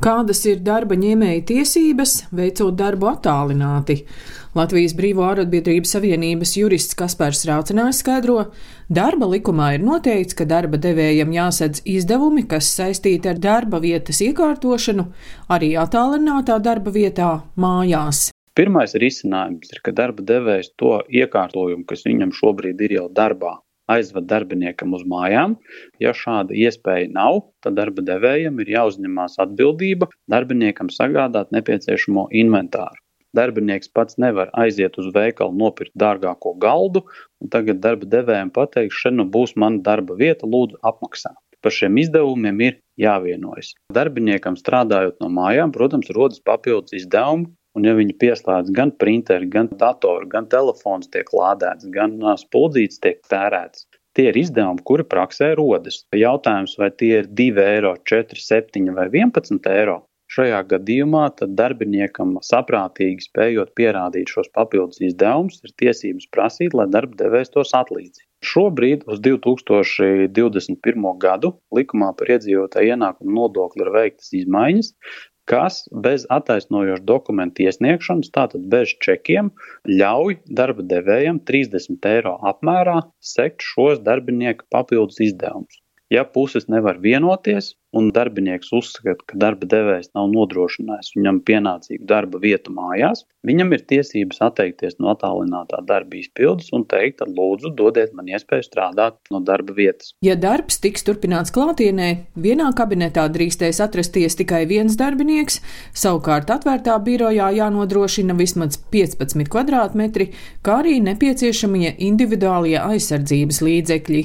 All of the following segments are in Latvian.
Kādas ir darba ņēmēja tiesības, veicot darbu attālināti? Latvijas Brīvo ārotbiedrības savienības jurists Kaspars Raucinājs skaidro, darba likumā ir noteikts, ka darba devējam jāsadz izdevumi, kas saistīti ar darba vietas iekārtošanu, arī attālinātā darba vietā mājās. Pirmais risinājums ir, ka darba devējs to iekārtojumu, kas viņam šobrīd ir jau darbā, aizved darbiniekam uz mājām. Ja šāda iespēja nav, tad darba devējam ir jāuzņemās atbildība darbiniekam sagādāt nepieciešamo inventāru. Darbinieks pats nevar aiziet uz veikalu, nopirkt dārgāko galdu, un tagad darba devējiem pateikt, šeit nu būs mana darba vieta, lūdzu, apmaksā. Par šiem izdevumiem ir jāvienojas. Darbiniekam strādājot no mājām, protams, rodas papildus izdevumi, Un, ja viņi pieslēdz gan printeri, gan datoru, gan telefons tiek lādēts, gan spuldzītes tiek tērēts, tie ir izdevumi, kuri praksē rodas. Jautājums, vai tie ir 2 eiro, 4, 7 vai 11 eiro, Šajā gadījumā darbiniekam saprātīgi spējot pierādīt šos papildus izdevumus, ir tiesības prasīt, lai darba devējs tos atlīdzi. Šobrīd uz 2021. gadu likumā par iedzīvotāju ienākumu nodokli ir veiktas izmaiņas, kas bez attaisnojoša dokumenta iesniegšanas, tātad bez čekiem, ļauj darba devējam 30 eiro apmērā sekt šos darbinieku papildus izdevumus. Ja puses nevar vienoties, un darbinieks uzskata, ka darba devējs nav nodrošinājis viņam pienācīgu darba vietu mājās, viņam ir tiesības atteikties no attālinātā darba izpildes un teikt, lūdzu, dodiet man iespēju strādāt no darba vietas. Ja darbs tiks turpināts klātienē, vienā kabinetā drīkstēs atrasties tikai viens darbinieks, savukārt atvērtā birojā jānodrošina vismaz 15 kvadrātmetri, kā arī nepieciešamie individuālie aizsardzības līdzekļi.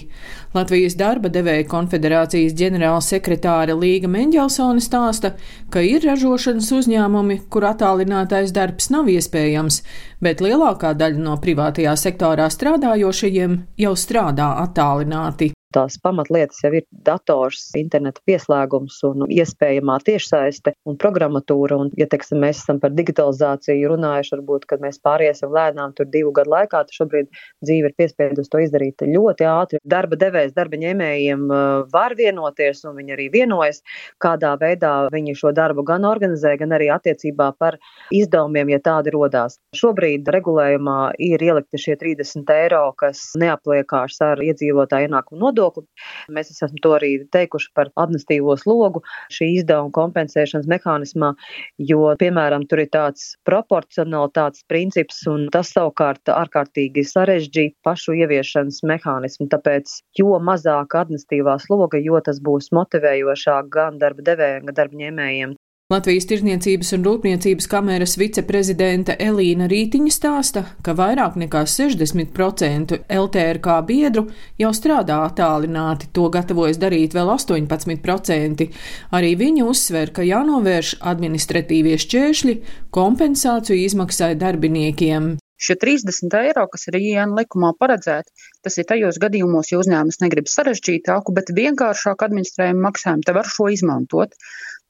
Latvijas darba devēja konfederācijas ģenerālsekretārs Sekretāre Līga Mendelsone stāsta, ka ir ražošanas uzņēmumi, kur attālinātais darbs nav iespējams, bet lielākā daļa no privātajā sektorā strādājošajiem jau strādā attālināti tās pamatlietas jau ir dators, interneta pieslēgums un iespējamā tiešsaiste un programmatūra. Un, ja teiksim, mēs esam par digitalizāciju runājuši, varbūt, kad mēs pāriesim lēnām tur divu gadu laikā, tad šobrīd dzīve ir piespiedusi to izdarīt ļoti ātri. Darba devējs, darba ņēmējiem var vienoties un viņi arī vienojas, kādā veidā viņi šo darbu gan organizē, gan arī attiecībā par izdevumiem, ja tādi rodās. Šobrīd regulējumā ir ielikti šie 30 eiro, kas neapliekās ar iedzīvotāju ienākumu nodokli nodokli. Mēs esam to arī teikuši par administīvo slogu šī izdevuma kompensēšanas mehānismā, jo, piemēram, tur ir tāds proporcionalitātes princips, un tas savukārt ārkārtīgi sarežģīja pašu ieviešanas mehānismu. Tāpēc, jo mazāk administīvā sloga, jo tas būs motivējošāk gan darba devējiem, gan darba ņēmējiem Latvijas Tirzniecības un Rūpniecības kameras viceprezidente Elīna Rītiņa stāsta, ka vairāk nekā 60% LTRK biedru jau strādā attālināti, to gatavojas darīt vēl 18%. Arī viņa uzsver, ka jānovērš administratīvie šķēršļi kompensāciju izmaksai darbiniekiem. Šie 30 eiro, kas ir IEN likumā paredzēti, tas ir tajos gadījumos, ja uzņēmums negrib sarežģītāku, bet vienkāršāku administrējumu maksājumu, te var šo izmantot.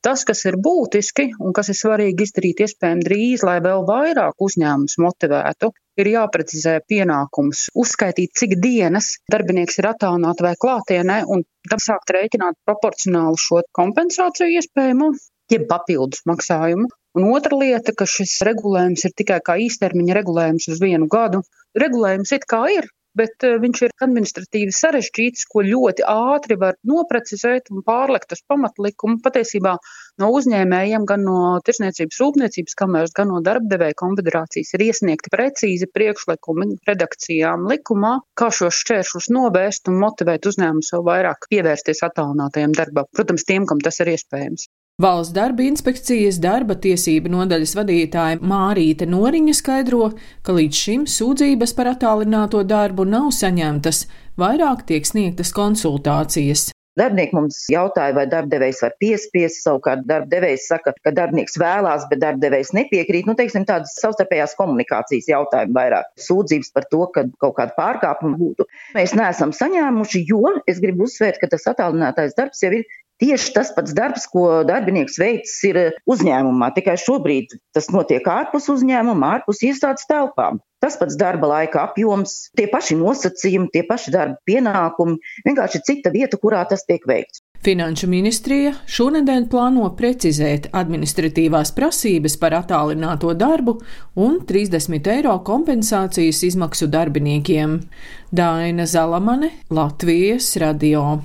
Tas, kas ir būtiski un kas ir svarīgi izdarīt iespējami drīz, lai vēl vairāk uzņēmums motivētu, ir jāprecizē pienākums, uzskaitīt, cik dienas darbinieks ir attālināti vai klātienē, un tam sākt rēķināt proporcionāli šo kompensāciju iespējamo, jeb papildus maksājumu. Un otra lieta, ka šis regulējums ir tikai kā īstermiņa regulējums uz vienu gadu. Regulējums it kā ir, bet eh, viņš ir administratīvi sarežģīts, ko ļoti ātri var noprecizēt un pārlikt uz pamatlikumu. Patiesībā no uzņēmējiem, gan no tirsniecības rūpniecības kameras, gan no darbdevēja konfederācijas ir iesniegti precīzi priekšlikumi redakcijām likumā, kā šos šķēršļus novērst un motivēt uzņēmumus vēl vairāk pievērsties attālinātajam darbam. Protams, tiem, kam tas ir iespējams. Valsts darba inspekcijas darba tiesība nodaļas vadītāja Mārīte Noriņa skaidro, ka līdz šim sūdzības par attālināto darbu nav saņemtas, vairāk tiek sniegtas konsultācijas. Darbinieki mums jautāja, vai darbdevējs var piespiest, savukārt darbdevējs saka, ka darbinieks vēlās, bet darbdevējs nepiekrīt. Nu, teiksim, tādas savstarpējās komunikācijas jautājumi vairāk. Sūdzības par to, ka kaut kāda pārkāpuma būtu. Mēs neesam saņēmuši, jo es gribu uzsvērt, ka tas attālinātais darbs jau ir Tieši tas pats darbs, ko darbinieks veids, ir uzņēmumā, tikai šobrīd tas notiek ārpus uzņēmuma, ārpus iestādes telpām. Tas pats darba laika apjoms, tie paši nosacījumi, tie paši darba pienākumi, vienkārši cita vieta, kurā tas tiek veikts. Finanšu ministrija šonadēļ plāno precizēt administratīvās prasības par attālināto darbu un 30 eiro kompensācijas izmaksu darbiniekiem. Daina Zalamane, Latvijas radio.